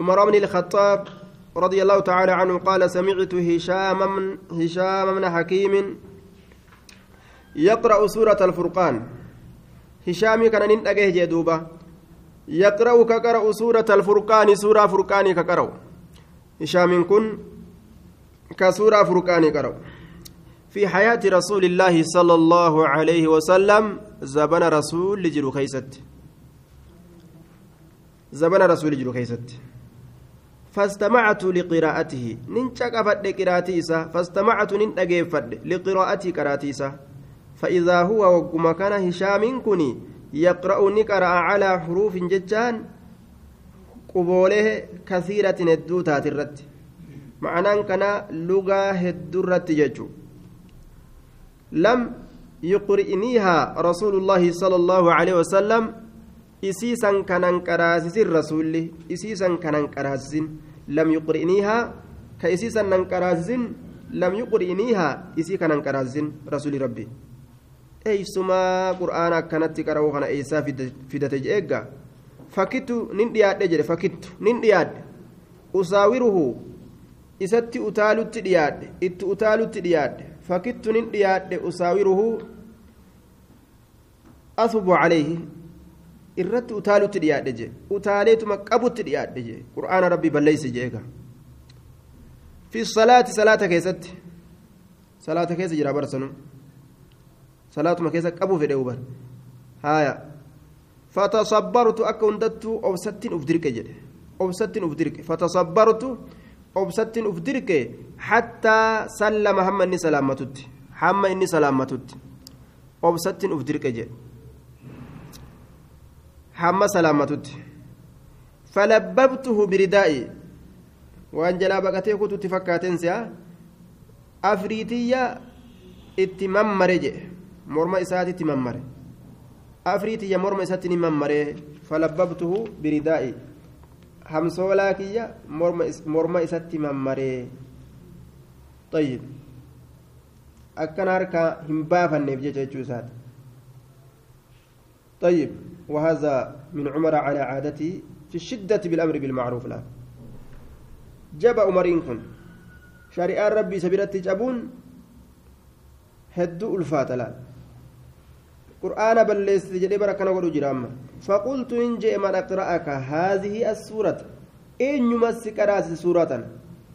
عمر بن الخطاب رضي الله تعالى عنه قال سمعت هشام من هشام من حكيم يقرأ سورة الفرقان. هشام كان ننتقه جدوبة. يقرأ كقرأ سورة الفرقان سورة فرقان كقرأ. هشام كن كسورة فرقان قرأ في حياة رسول الله صلى الله عليه وسلم زبن رسول لجلو خيست. زبن رسول لجلو خيست. فاستمعت لقراءته. ننشك فد قراءتيسا فاستمعت ننتقي فد لقراءتي قراءتيسا فإذا هو وكما كان هشام كني يقرأ نقرأ على حروف ججان قبوله كثيرة هدو تاترت معنى كان لغة هدو رت لم يقرئنيها رسول الله صلى الله عليه وسلم isiisan kanan qaraasisin rasuulli isiisan kanan qaraasisin lam yuqri'niihaa ka isiisan nan qaraasisin lam yuqri'niihaa isii kanan qaraasisin rasuuli rabbi eeysumaa qur'aana akkanatti qara'uu kana eeysaa fidate je'eegga fakittu nin dhiyaadhe jedhe fakittu nin dhiyaadhe usaawiruhu isatti utaalutti dhiyaadhe itti utaalutti dhiyaadhe fakittu nin dhiyaadhe usaawiruhu asbu calayhi irratti utaalutti dhiyaadhe jee utaaleetuma qabutti dhiyaadhe jee qur'aana rabbii balleeyse jeega fi salaati salaata keessatti salaata keessa jira barsanu salaatuma keessa qabu fedhe ubar haaya fatasabbartu akka hundattuu obsattiin uf dirqe jedhe obsattiin uf dirqe fatasabbartu obsattiin uf dirqe hattaa sallama hamma inni salaammatutti hamma inni salaammatutti obsattiin uf dirqe jedhe hamma salaamatutti falabbabtuhu biridaa'i waan jalaa baqatee kututti fakkaateen si'a afriitiyya itti mammare jedhe morma isaatitti mammare afriitiyya morma isaatti ni mammare falabbabtuhu biridaa'i hamsoolaa kiyya morma isatti mammare طيب akkana harka hin baafanneef jecha jechuu isaati طيب وهذا من عمر على عادته في الشدة بالأمر بالمعروف لا جب عمرين كن. شريعة ربي سبيلت جابون هدو ألفات لا قرآن بلست جدي بركنا ولو جرام فقلت إن جاء من أقرأك هذه السورة. إن يمسك رأس سورة.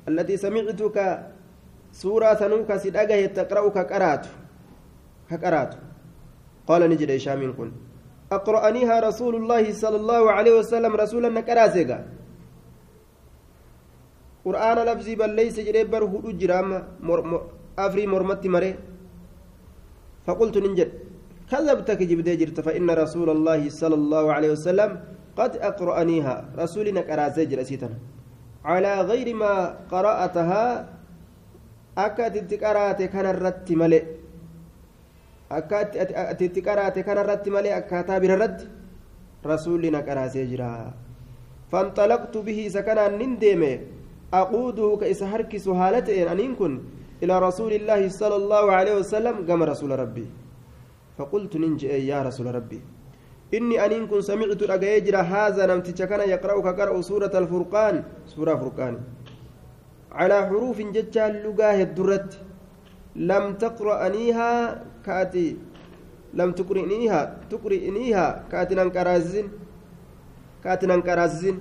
التي سمعتك سورة نوك سيدأجه تقرأك كقرات كقرأت. قال نجد هشام كن. أقرأنيها رسول الله صلى الله عليه وسلم رسولا نكراسيغا قرآن لفظي بل ليس جريب بر هدو جرام أفري مرمتي مري. فقلت ننجد كذبتك جبدي جرت فإن رسول الله صلى الله عليه وسلم قد أقرأنيها رسولنا كراسي جرسيتا على غير ما قرأتها أكاد تقرأت كان الرت ملئ. Akka ati itti qaraate kanarratti malee akkaataa birarratti rasuulli na qaraasee jira fanxalaqtu bihi isa kanaan nin deeme aquuduhu ka isa harkisu haala ta'een aniin kun ilaa rasuulillaahi sala allaahu aleyhi wasalam gama rasuula rabbii faqultu nin je'e yaa rasuula rabbii inni aniin kun samictu dhaga'ee jira haazaa namticha kana yaqra'u ka qara'u suurata alfurqaan suuraa furqaani calaa xuruufin jechaan lugaa heddurratti لم تقرأنيها كأتي لم تقرئنيها تقرئنيها كأتي ننكرازين كأتي ننكرازين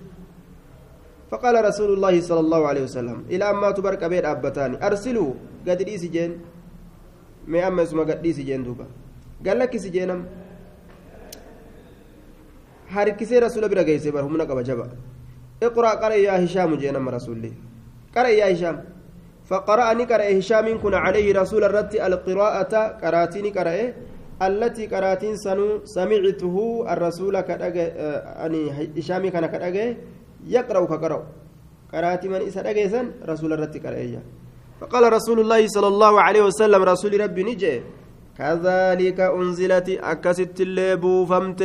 فقال رسول الله صلى الله عليه وسلم إلى أما تبارك بيت أبتاني أرسلوا قد ديسي جين ما أما اسمه قد جين دوبا. قال لك سجينم. harkisee rasuula bira geesse bar humna qaba jaba iqra qara yaa hishaamu jeenama rasulli qara yaa hishaam فقرأني قرأ هشام كن عليه رسول الرد القراءة قراتني قرأ التي قراتين سنو سمعته الرسول كدغ أني هشام كان كدغ يقرأ كقرأ. قراتي من إسا دغيسن رسول الرد قرأ فقال رسول الله صلى الله عليه وسلم رسول ربي نجي كذلك أنزلت أكست الليبو فمت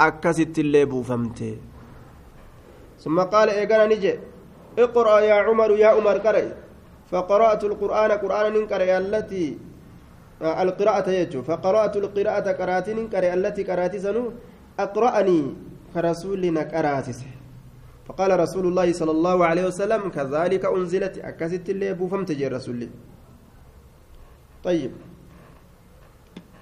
أكست الليبو فمت ثم قال إيقانا نجي. اقرأ يا عمر يا عمر قرأ فقرأت القرآن قرآن ننقرأ التي القراءة يجو. فقرأت القراءة قراتين قرأ التي قرأت سنو أقرأني كرسولنا قراتس فقال رسول الله صلى الله عليه وسلم كذلك أنزلت. أكست اللي بوفمت جي رسول طيب.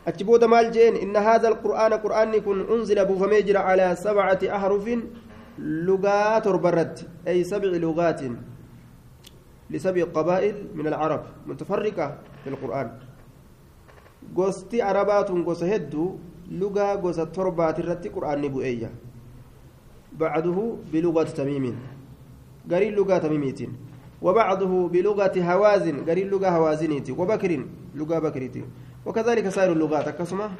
أتبود مال جين إن هذا القرآن قرآن يكون أنزل بوفميجر على سبعة أحرف لغات برد أي سبع لغات لسبع قبائل من العرب متفرقة في القرآن. gosti arabaatuun gosa hedduu lugaa gosa torbaati irratti qur'aanni bu'eeyya bacduhu bilugati tamiimiin garii lugaa tamiimiitiin وبعضه بلغة هوازن قريب لغة هوازنيتي وبكر لغة بكريتي وكذلك سائر اللغات. كسمة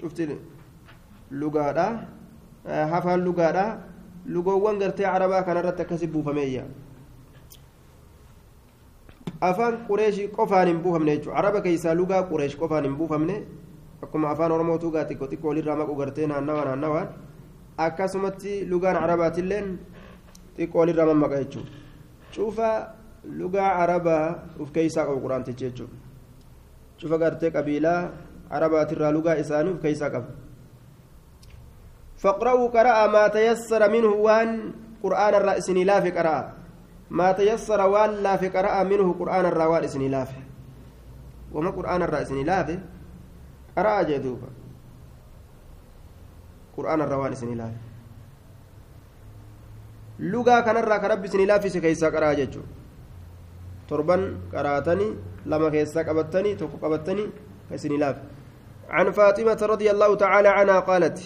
شفت لغة هفا لغة وانقرتي عربا كان رت كسب فمية afaan qureeshii qofaan hin buufamne jechuudha araba keessaa lugaa qureesh qofaan hin buufamne akkuma afaan oromootu gaa xiqqoo xiqqoo walirraa maqu gartee naannawaa naannawaan akkasumatti lugaan arabaatilleen xiqqoo walirraa mammaqa jechuudha cufa lugaa arabaa uf keessaa qabu quraantichi jechuudha cufa gartee qabiilaa arabaatirraa lugaa isaanii uf keessaa qaba. فاقرأوا قرأ ما تيسر منه وان قرآن الرأس لا في قرأ ما تيسر ولا في قراءة منه قرآن الرواد اسني لافه وما قرآن الرأس لافه قراءة جدوبة قرآن الرواد اسني لافه lugaa kanarraa ka rabbi isin laaffise keessaa qaraa jechuun torban qaraatanii lama keessaa qabattanii tokko qabattanii ka isin laafe عن فاطمة رضي الله تعالى عنها قالت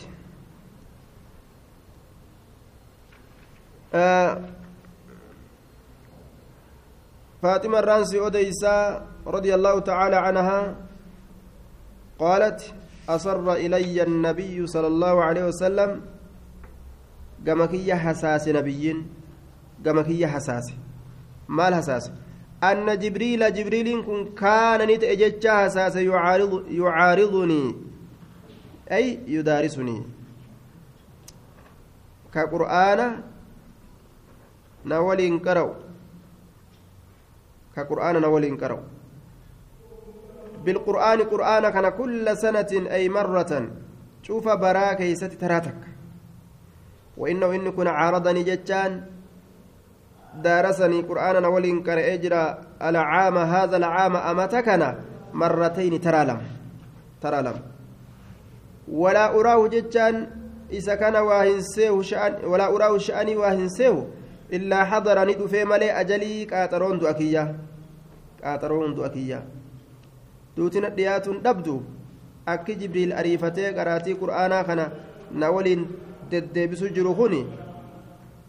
فاطمة الرانسي أديسا رضي الله تعالى عنها قالت أصر إلي النبي صلى الله عليه وسلم قمكية حساس نبيين قمكية حساس. ما الحساس أن جبريل جبريل كن كان نتأجج حساس يعارض يعارضني. أي يدارسني. كقرآن نولي انقروا كقرآن نولين كرو بالقرآن قرآن كان كل سنة أي مرة. شوف براك يست تراتك. وإنه إن كن عارضني جتان دارسني قرآن نولين كر إجرا العام هذا العام أمتكنا مرتين ترى لم ترى لم ولا أراه جتان إذا كان واهنسيه شأن ولا أراه شأني واهنسيه ni dhufee malee ajalii qaaxaroon du'a kiyya qaaxaroon du'a kiyya duutina dhiyaatuun dhabdu akki jibriil ariifatee qaraatii qur'aanaa kana na waliin deddeebisu jiru kun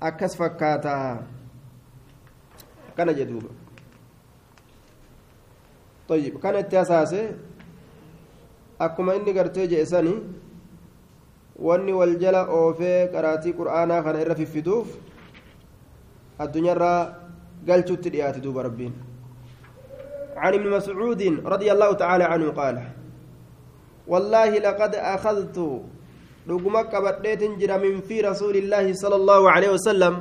akkas fakkaata kana jedhuuba طيب كان التاساسي akkuma inni gartee je'esani wanni wal jala oofee qaraatii qur'aanaa kana irra fiffiduuf addunyaarraa galchutti dhiyaate duuba rabbiin عن ابن مسعود رضي الله تعالى عنه قال والله لقد أخذت رقمك بديت جرى من في رسول الله صلى الله عليه وسلم.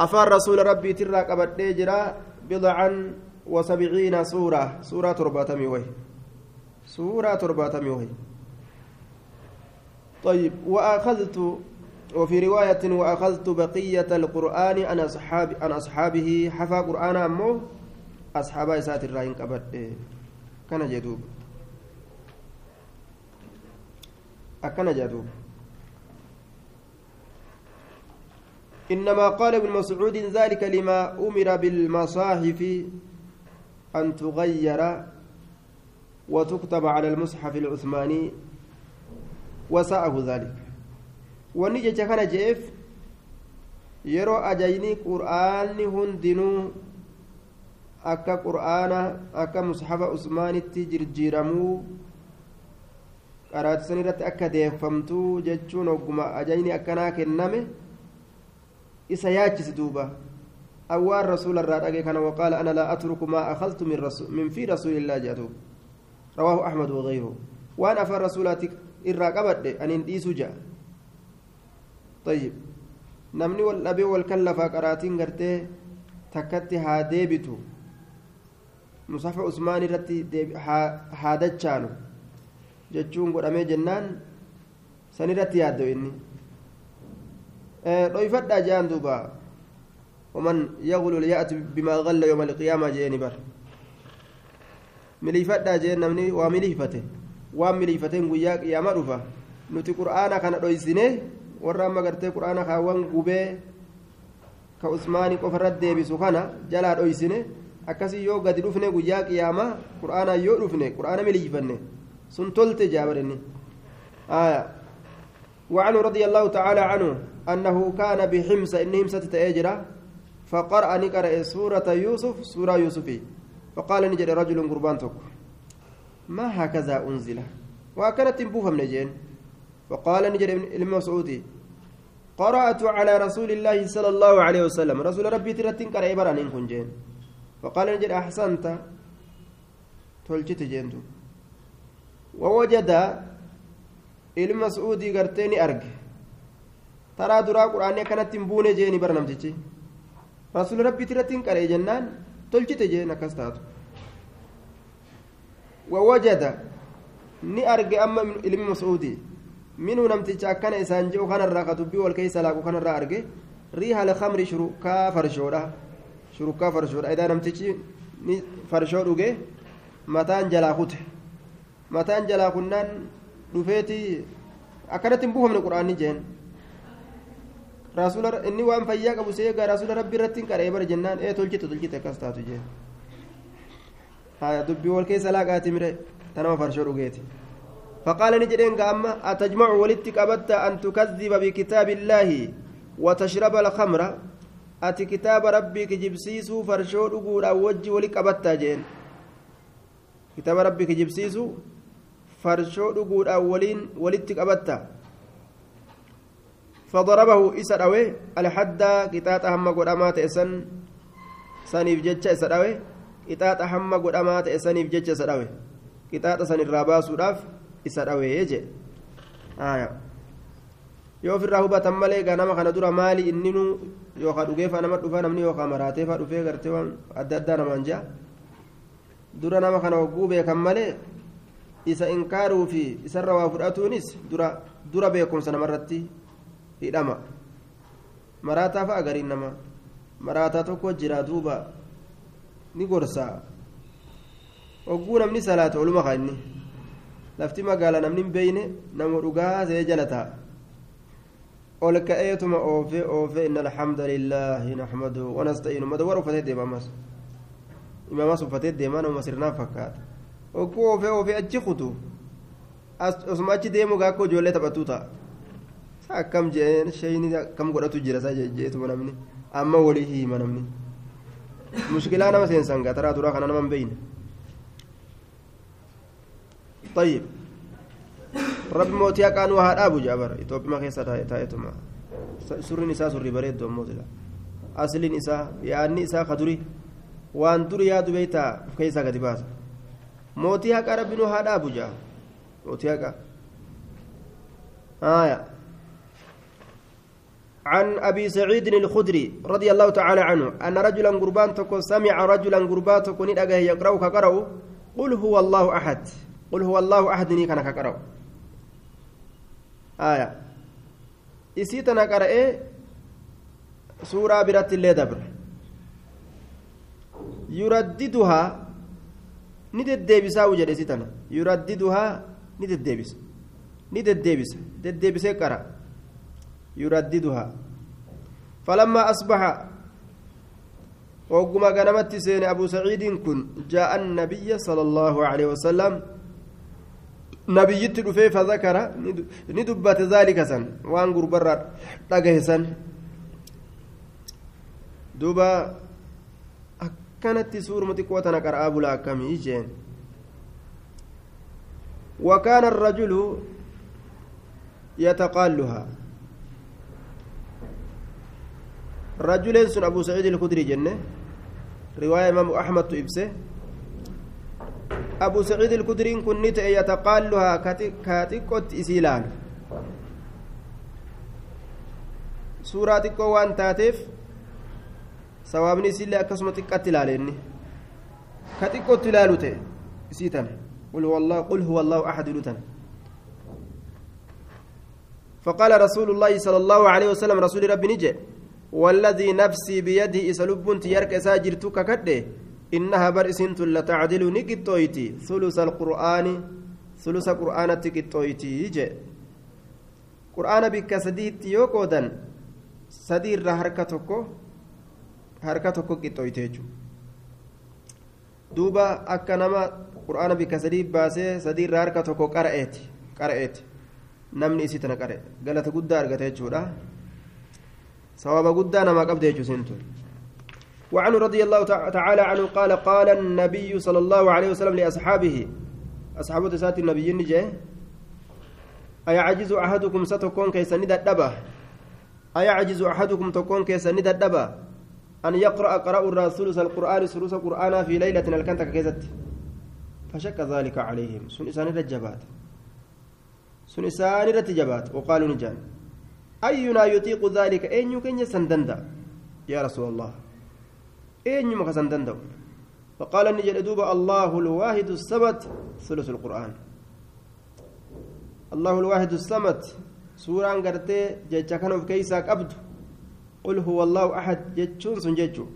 أفار رسول ربي ترى قبدي جرى بضعا وسبعين سورة سورة ترباتمي وهي. سورة ترباتمي وهي. طيب وأخذت وفي رواية وأخذت بقية القرآن عن أصحاب عن أصحابه حفى قرآن أمه أصحاب إسات الراين قبل كان جدوب. أكن جدوب. إنما قال ابن مسعود ذلك لما أمر بالمصاحف أن تغير وتكتب على المصحف العثماني وساءه ذلك. Wanni jecha kana je'eef yeroo ajajni qur'aanni hundinuu akka qur'aana akka mushafa usmaanitti jirjiiramuu qaraatisan irratti akka deeffamtuu jechuun ogguma ajajni akkanaa kenname isa yaachisi duuba awwaan rasuula irraa dhage kana waqaala ana laa atruku maa akhadtu min fi rasuulillaa jedhu rawaahu ahmad wagayruhu waan afaan rasuulaati irraa qabadhe aniin dhiisuu ja'a طيب namni wal dhabee wal kan lafaa qaraatiin gartee takkatti haa deebitu musafa usmaan irratti haa dachaanu jechuun godhamee jennaan san irratti yaaddo inni dhoyfadhaa jean duuba ومن يغل يأتي بما غل يوم القيامة جيني بر مليفتا جين نمني ومليفته ومليفتين قياك يا معروفة نتي قرآن كان دويسينه warra amma gartee quraana kaawwan gubee ka usmaanii qofarratti deebisu kana jalaa dhoysine akkasii yoo gadi dhufne guyyaa qiyaamaa quraanaa yoo dhufne quraana miliifanne sun tolte jaabarenni آية وعنه رضي الله تعالى عنه أنه كان بحمص إن همسة تأجرة فقرأ نقرأ سورة يوسف سورة يوسف فقال نجد رجل قربان ما هكذا أنزل وكانت تنبوها من جين فقال نجد المسعودي قرأت على رسول الله صلى الله عليه وسلم. رسول ربي ترتين إن كن جين. فقال نجد أحسنت. تلجت جينتو. ووجد المسعودي قرتيني أرج ترى درا قرآن كانت تنبوني جيني برنامجي رسول ربي ترتين قرأ جنان تلجت جين كستاتو ووجد ni arge amma ilmi mas'uudii jiru kanarraa ka dubbii wal keessa laaqu kanarraa arge riiha alkamri shurukkaa farshoodha shurukkaa farshoodha idaa namtichi ni farshoo dhuge mataan jalaa kute mataan jalaa kunnaan dhufeeti akkanatti hin buufamne quraanni jeen rasuula inni waan fayyaa qabu seegaa rasuula rabbi irratti hin qaree bara jennaan ee tolchite tolchite akkas taatu jeen dubbii wal keessa laaqaati mire tanama farshoo dhugeeti فقال نجدين أما أتجمع ولدتك أبدا أن تكذب بكتاب الله وتشرب الخمر. أتي كتاب ربك جبسيسو فرشو أقول أو وجه ولك أبدا جين. كتاب ربك جبسيسو فرشو أقول أولين ولدتك أبدا فضربه إسر الحد كتاب أهم قدامات إسن. سنيف جتش إسر كتاب أهم قدامات إسنيف جتش كتاب سنيف راباسو isa dhawee jee. Yoo ofirraa hubatan malee gaa nama kana dura maali inninu yookaan dhugeefaa nama dhufaa namni yookaan maraateefaa dhufee gartee waan adda addaa namaan jea dura nama kana hogguu beekan malee isa inkaaruu fi isarra waa fudhatuunis dura dura beekumsa namarratti hidhama. Maraataa fa'a gariin nama maraataa tokko jira duuba ni gorsaa. Hogguu namni salaata oluma kaa inni lafti magaala namni hin beeyne nama dhugaa see jala taa'a ol ka'eetuma oofee oofee inna alhamda lillaahi naxmadu wanasta'iinu madawwar uffatee deema ammas imaamas uffatee deemaa nama sirnaan fakkaata ogguu oofee oofee achi kutu osuma achi deemu gaakko ijoollee taphattuu ta'a akkam jeen shayni akkam godhatu jira isaa jeetuma namni amma walii hima namni mushkilaa nama seensan gataraa duraa kana nama beeyne طيب. رب موتي كان وهذا أبو جابر. يتوب ما كيسا تايتما سر نساء سر بريد دوم موتلا أصل نساء يعني نساء خدري وان دري يا دبيتا كيسا كتباس موتي كان رب وهذا أبو جابر موتي كان آية. عن أبي سعيد الخدري رضي الله تعالى عنه أن رجلا قربان تكون سمع رجلا قربان تكون يقرأ كقرأ قل هو الله أحد. قل هو الله أحد كان كقرأ آية. إسيتنا قرأ سورة برات الله دبر. يرددها نددبسا وجد إسيتنا. يرددها نددبس نددبس ددبس قرأ يرددها. فلما أصبح وقم غنمت سين أبو سعيد كن جاء النبي صلى الله عليه وسلم nabiyyitti dhufee fazakara ni dubbate zaalika san waan gurbarraa dhagahe san duuba akkanatti suuruma xiqqoo tana qara'aa bulaa akkamii jeen وكان الرجل يتقالها رجل سن أبو سعيد الخدري جنة رواية إمام أحمد إبسه أبو سعيد الكدري كن يتقالها كاتيكوت إسيلان taateef sawaabni isiillee akkasuma xiqqatti ilaale inni ka xiqqootti ilaalu ta'e isii tana qul huwa allahu ahadu tana فقال رسول الله صلى الله عليه وسلم رسول ربي نجي والذي نفسي بيده إسلب تيارك ساجرت ككده إنها برئسنت لتعدل نكتويتي. ثلث القرآن ثلث قرآن تكتويتي. جي قرآن بك سديت يوكودا سدير هركتكو هركتكو كتويتي دوبا أكنما قرآن بك سديت باسي سدير هركتكو قرأتي قرأتي namni isii tana qare galata guddaa argate jechuudha sawaba guddaa namaa qabde jechuu siintu وعنه رضي الله تعالى عنه قال قال النبي صلى الله عليه وسلم لأصحابه. أصحاب سات النبي نجي أيعجز أحدكم ستكون كيس ندى الدبا أيعجز أحدكم تكون كيس ندى الدبا أن يقرأ قرأ الرسول القرآن سلوس القرآن في ليلة الكنتك كيست؟ فشك ذلك عليهم. سن إسان irratti jabaata waqaaluu ni jaan ayyunaa yutiiqu dhaalika eenyu keenya san danda'a yaa rasuula allah eenyuma ka san danda'u فقال نجد دوب الله الواحد الصمد ثلث القرآن. الله الواحد الصمد سورة قرتي جيتشا كانوا في كيسا قبض قل هو الله أحد جيتشون سن جيتشو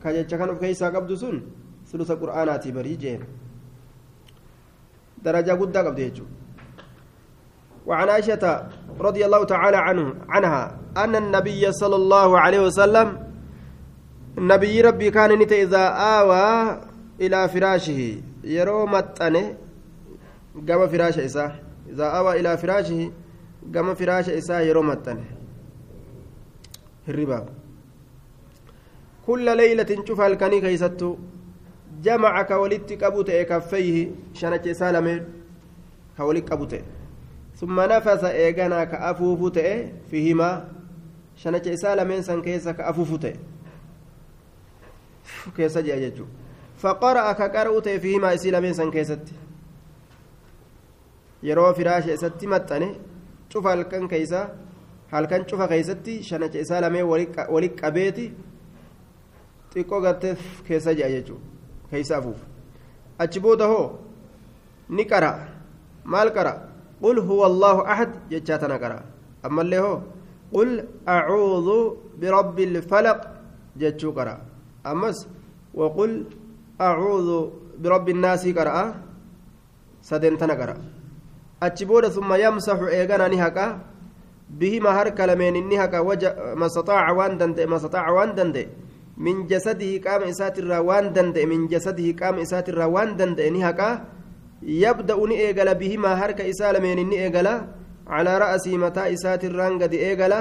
كجيتشا كانوا في كيسا قبض سن ثلث القرآنات بري جين درجة قد قبض جيتشو وعن عائشة رضي الله تعالى عنه عنها أن النبي صلى الله عليه وسلم النبي ربي كان نت إذا آوى إلى فراشه يرو متأنه قام فراش إساه إذا آوى إلى فراشه قام فراش إساه يرو متأنه الربا. كل ليلة شوف الكني كيستو. جمع كولدت كبوت كفيه شنك سالمه كولدت كبوت ثم نفس إيغانا كأفوف تئ فيهما. شنك إسالة من سن كيسا كأفوف تئ كيسا جاججو فقرأ كقرأ تئ فيهما إسالة من سن كيست yeroo firaasha isatti maxxane cufa halkan keeysa halkan cufa keeysatti shanacha isaa lamee wali qabeeti xiqqoo gartee keessa ji'a jechuudha keeysa afuuf achi booda hoo ni qara maal qara قل هو الله أحد جتاتنا قرأ أما اللي هو قل أعوذ أمس وقل أعوذ برب الناس قرأ سدنتنا قرأ أتشبود ثم يمسح إيغانا نهكا بهما هرك لمن نهكا وجه ما استطاع وان دندي ما استطاع وان دندي من جسده قام إساتر وان دندي من جسده قام إساتر وان دندي نهكا يبدأ نئجل بهما هرك إسالمين نئجل على رأسي متى إسات الرانقد إيجلا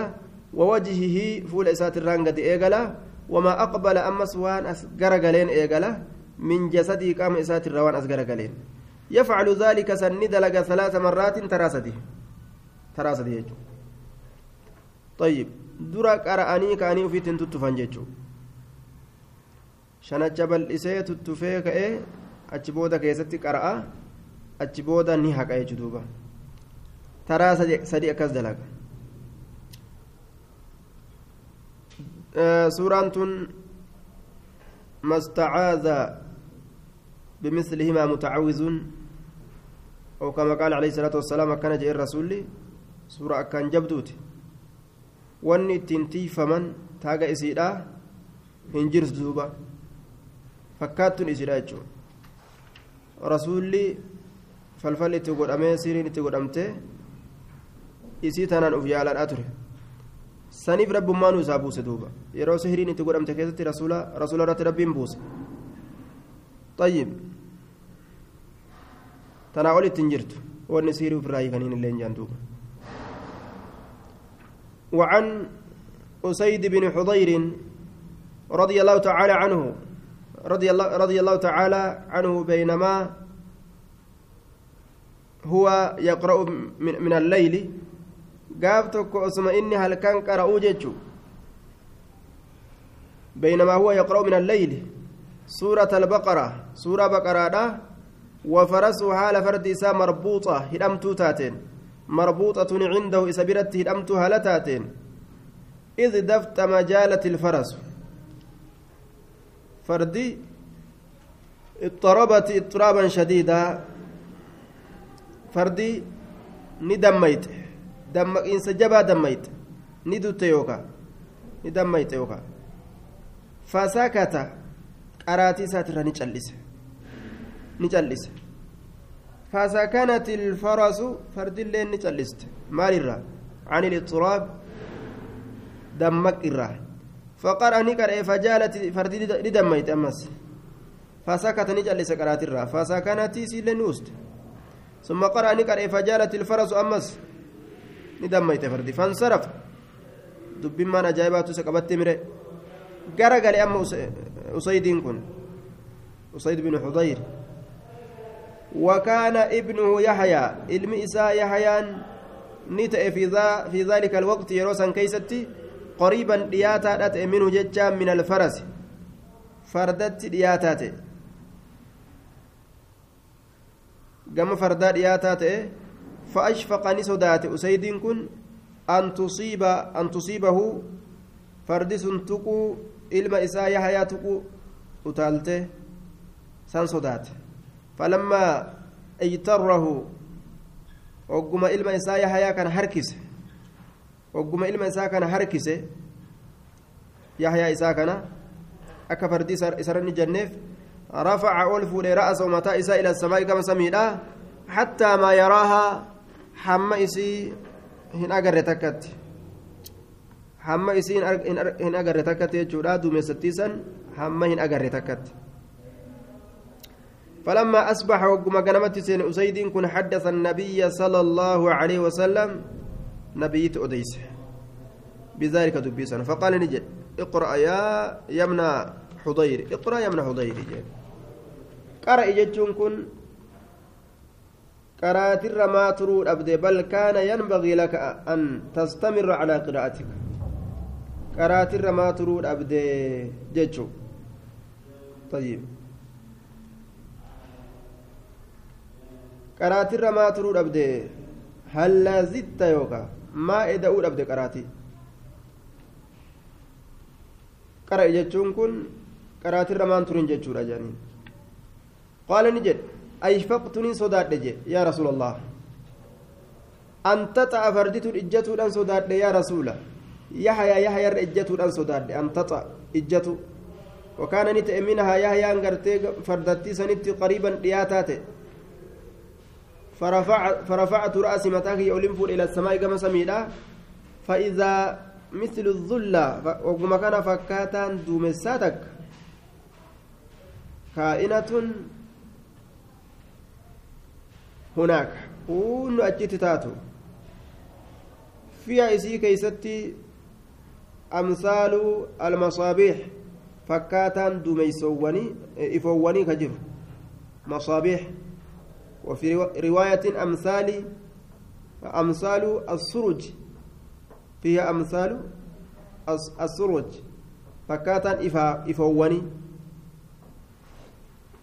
ووجهه فول إسات الرانقد إيجلا وما أقبل أمس وان أسقر قلين إيجلا من جسدي قام إسات الروان أسقر قلين يفعل ذلك سند لك ثلاث مرات تراسده تراسده يجو. طيب درا قرأني كأني في تنتتفن جيجو. شنجة بل إسيه تتفيك إيه أتشبودا كيستي قرأ achi booda ni haqa jechu duuba taraa suuraan tun mastacaaza بمثلهما متعوذ أو كما قال عليه الصلاة والسلام كان جاء الرسول سورة كان جبدوت tiifaman taaga isiidha hin jirtu duuba fakkaattuun isiidha jechuudha rasuulli falfalli itti godhamee siriin itti godhamte isii tanaan uf yaaladhaa ture saniif rabbummaanuu isaa buuse duuba yeroo sihiriin itti godhamte keessatti rasuula rasuula irratti rabbiin buuse طيب tanaa ol ittiin jirtu wanni sihirii ofirraa hiikaniin illee hin jaanduuba وعن أسيد بن حضير رضي الله تعالى عنه رضي الله رضي الله تعالى عنه بينما هو يقرأ من, من الليل قافتك اسم إني هل كان قرأوا جيتشو بينما هو يقرأ من الليل سورة البقرة سورة بقرة وفرسه حال فرد إسا مربوطة هدمتو تاتين مربوطة عنده إسبرت هدمتو هالتاتين إذ دفت مجالة الفرس فردي اضطربت اضطرابا شديدا فردي ندميت دمك إنس جبا دميت ندوت يوكا ni dammayxe yookaan fasakata qaraatii isaatirra ni callise ni callise فسكنت الفرس فرد اللين نجلست مال الرا عن الاضطراب دمك الرا فقرأ نكر فجالت فرد لدميت أمس فسكت نجلس قرات الرا فسكنت سيل نوست ثم قرأ نكر فجالت الفرس أمس ندميت فردي. فانصرف. دب ما نجايبات سكبت مره. غرغل أم أسيد كن. أسيد بن حضير. وكان ابنه يحيى. علم إساء يحيى نتأ في, ذا في ذلك الوقت يروسا كيستي. قريبا دياتا منه ججا من الفرس. فردت دياتات قام فردا دياتات فأشفق نسودات أسيد كن أن تصيب أن تصيبه فردس تقو علم إساء يحيى تقو utaalte san sodaate falammaa ijtarrahu ogguma ilma isaa yahayaa kana harkise ogguma ilma isaa kana harkise yahayaa isaa kana akka fardi isarranni janneef rafaca ol fuudhe ra'asa mataa isaa ila samaa'i gama samiidha hattaa maa hamma isii hin agarre takkatti. Hamma isii hin agarre takkatti jechuudha duumessattiisan hamma hin agarre takkatti. فلما أصبح وقم قنمت سين أسيد كن حدث النبي صلى الله عليه وسلم نبيت أديس بذلك دبيسا فقال نجد اقرأ يا يمنى حضير اقرأ يمنى حضير قرأ جتشون كن قرأت ما ترود أبدي بل كان ينبغي لك أن تستمر على قراءتك قرأت ما ترود أبدي جتشو طيب qaraatirra maa turuu dhabde hallaa zitta yookaa maa eda'uu dhabde qaraatii qara'i jechuun kun qaraatirra maan turin jechuudha jedhanii qaala ni jedhe ayfaqtuniin sodaadhe jedhe yaa rasuula allah an taxa'a fardituun ijjatuudhaan sodaadhe yaa rasuula yahayaa yahayarra ijjatuudhaan sodaadhe an taxa ijjatu wakaana ni ta'e minahaa yahayaan gartee fardattii sanitti qariiban dhiyaataa ta'e فرفع فرفعت رأسي متاك يولين فور إلى السماء كما سميدا فإذا مثل الظلة وكما كان فكاتا دومساتك كائنة هناك. كون أجت تاتو. فيها إسي كيستي أمثال المصابيح. فكاتا دوميسواني إفواني كجر مصابيح. وفي رواية أمثال أمثال السرج فيها أمثال السرج فكاتا إفا إفواني.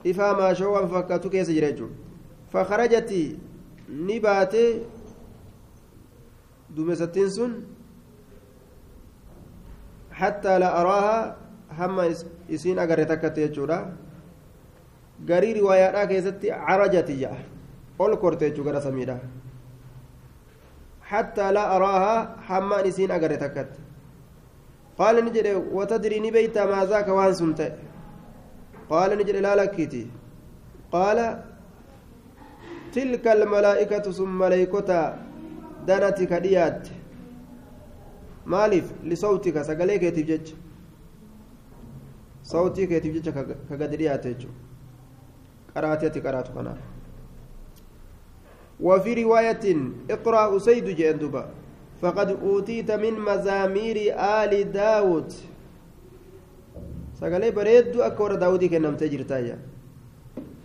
إفا ما شوى فكاتو كيس جريجو. فخرجت نبات دومستين سن حتى لا أراها هم garii riwaayaadhaa keessatti carajati jedha ol korte jechuu gara samiidha hattaa laa araahaa hammaan isiin agarre takkatti qaala ni jedhe watadrii ni beeytaa maazaaka waan sun ta'e qaala ni jedhe laa lakkiiti qaala tilka almalaa'ikatu sun maleeykota danati ka dhiyaatte maaliif lisawtika sagalee keetiif jecha sawtii keetiif jecha ka gadi dhiyaatte jechuudha قراتي قرات كنا وفي رواية اقرأ سيد جندبا فقد أوتيت من مزامير آل داود sagalee bareedduu akka warra daawudii kennamtee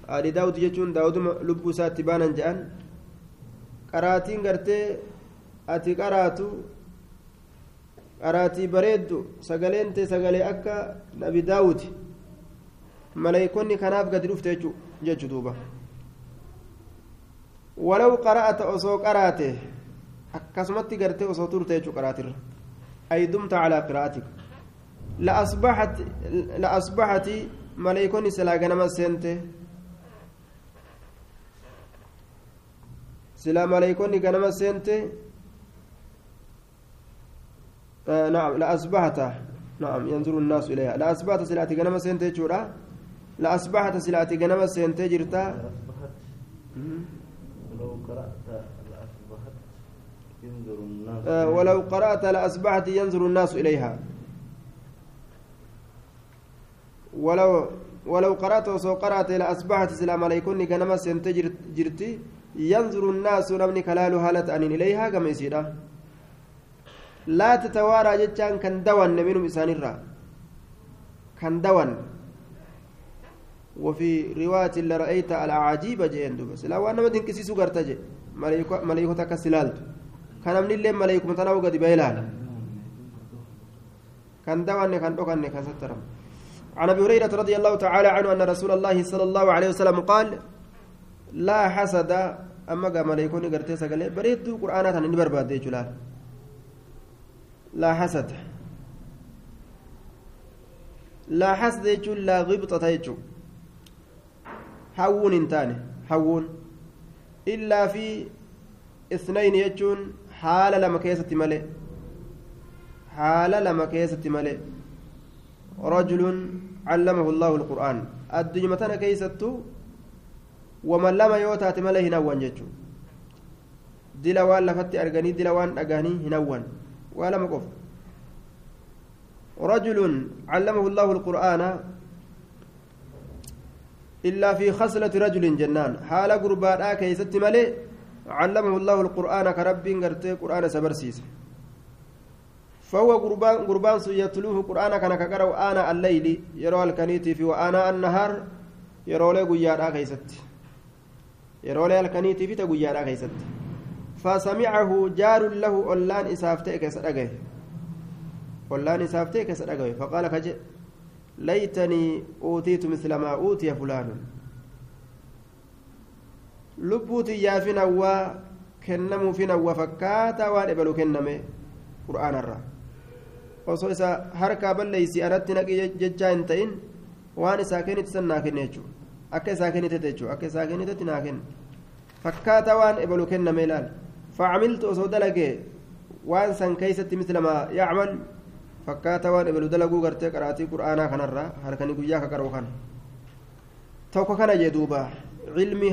aadii daawud jechuun daawuduma lubbuu isaatti baanan jedhan qaraatiin gartee ati qaraatu qaraatii bareeddu sagaleen ta'e sagalee akka nabi daawud. Maleeykonni kanaaf gadi dhufte jechu duuba. Walaw qara'ata osoo qaraate akkasumatti gartee osoo turte jechuu qaraatirra. Ay dumta calaa qiraa'atika la asbaxati maleeykonni silaa ganama seente. ملائكون غنما سنته آه نعم لأصبحت نعم ينظر الناس إليها. لأصبحت سلاتي غنم سنتي جورا. لأصبحت سلاتي غنم سنتي جرتا لو قرأت لأصبحت ينظر الناس آه ولو قرأت لأصبحت ينظر الناس إليها. ولو ولو قرأت وسو قرأت لأصبحت سلام عليكم غنم سنتي جرتي. ينظر الناس نمني كلال هالة أن إليها كما يسيرها لا تتوارى جتان كان دوان منهم إسان الرا كان دوان. وفي رواية اللي رأيت الأعاجيب جين دوبس. لا وأنا مدين كسي سوغر تجي. ملايكو تكا سلالت كان من اللي ملايكو متناو قد بيلال. كان دوان كان دوكان كان سترم. عن أبي هريرة رضي الله تعالى عنه أن رسول الله صلى الله عليه وسلم قال لا حسد أما قام ملايكوني قرتي سقلي. بريدو قرآنات ان برباد جلال لا. حسد. لا حسد يجول لا غبطة يجول هون انتاني. هون إلا في اثنين يجون حال لما كيسة ملئ حال لما كيسة ملئ رجل علمه الله القرآن. الدنيا كيسة ومن لم يوتات ملئ هنوان جيتشو dila waan lafatti arganii dila waan hin رجل علمه الله القرآن إلا في خصلة رجل جنان. حال قربان كيست ملي علمه الله القرآن كرب قرتي قرآن سبرسيس فهو قربان قربان يتلوه قرآن كان كقرأ آناء الليل يرى الكنيتي في وآناء النهار يرى له قيادا كيست. يرى له الكنيتي في تقيادا كيست فسمعه جار له أولان إسافتئك سأجه أولان إسافتئك سأجه فقال كجئ ليتني أوتيت مثل ما أوتي فلان لبوتي يا فينا كنمو فينا وفكاتا وان إبلو كنمي قرآن الرّ osoo isa harkaa balleeysi anatti naqi jechaa hin ta'in waan isaa kennite san naa kenne jechuudha akka isaa kennite jechuudha akka isaa kennitetti naa kenne fakkaata waan ebalu kenname ilaal facamiltu osoo dalage waan san keeysatti mislama yacmal fakkaata waan ebalu dalaguu gartee qaraatii qur'aanaa kanarraa harkanii guyyaa ka qara'u kana tokko kana jee duuba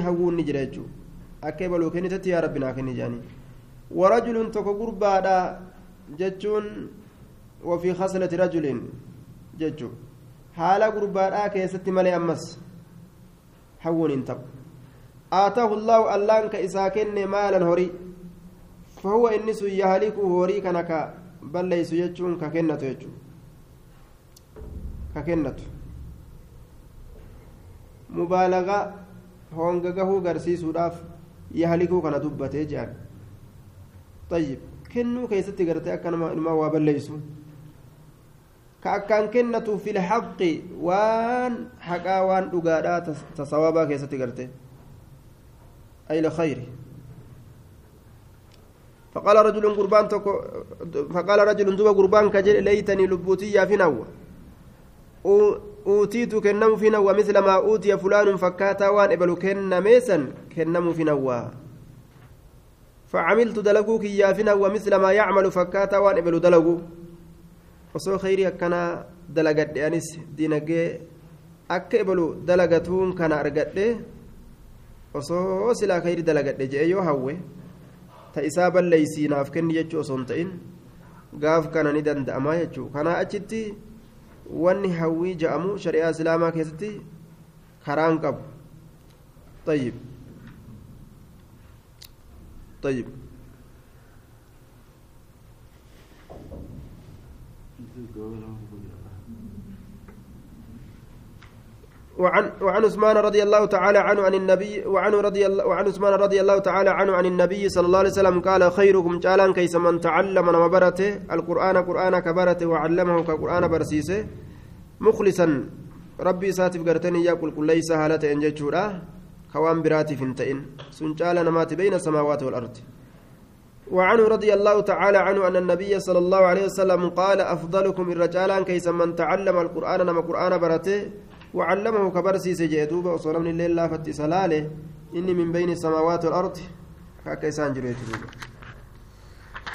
hawwuun ni jira jechuudha akka ebaluu kennitetti yaa rabbi naa kenni jedhanii warajulun tokko gurbaadha jechuun وفي خصلة رجل ججو حال غرباء كيست ملي أمس حول انتب آتاه الله اللان كإساكن مالا هوري. فهو إنس يهلك هوري كنك بل ليس يجون ككنة يجو ككنة. مبالغة هونغغه غرسيسوداف يهلكو كان دبته جان. طيب كنو كيستي غرتي أكنما إنما وابليسو كأكان كنة في الحق وان حقا وان أقادا تصوابا كيستي غرتي أي لخير. فقال رجل قربان فقال رجل دوبا قربان كجل ليتني لبوتي في نوى أوتيت كنم في نوى مثل ما أوتي فلان فكاتا وان إبلو كن ميسا كنم في نوى فعملت دلقوك يا في نوى مثل ما يعمل فكاتا وان إبلو دلقو. Osoo khayrii akkana dalagadhe anis dinagee akka ebalu dalagatuun kana argadhe osoo silaa khayrii dalagadhe jedhe yoo hawwe ta isaa balleeysii naaf kenni jechuu osoo hin ta'in gaaf kana ni danda'amaa jechuu kanaa achitti wanni hawwii ja'amu shari'aa islaamaa keessatti karaan qabu طيب طيب وعن وعن عثمان رضي الله تعالى عنه عن النبي وعن رضي الله وعن عثمان رضي الله تعالى عنه عن النبي صلى الله عليه وسلم قال خيركم جالان كيس من تعلم نمبرته. القرآن قرآن كبرته وعلمه كقرآن برسيسه. مخلصا. ربي ساتف قرتني يقول كل ليس هالة انججورا كوان براتي فنتئن. سنجال نمات بين السماوات والأرض. وعنه رضي الله تعالى عنه أن النبي صلى الله عليه وسلم قال أفضلكم الرجال كيس من تعلم القرآن نما قرآن برته وعلمه كبرسي سجدوب وصلى من الليل لا فتي سلاله إني من بين السماوات والأرض. كاكيسان جريت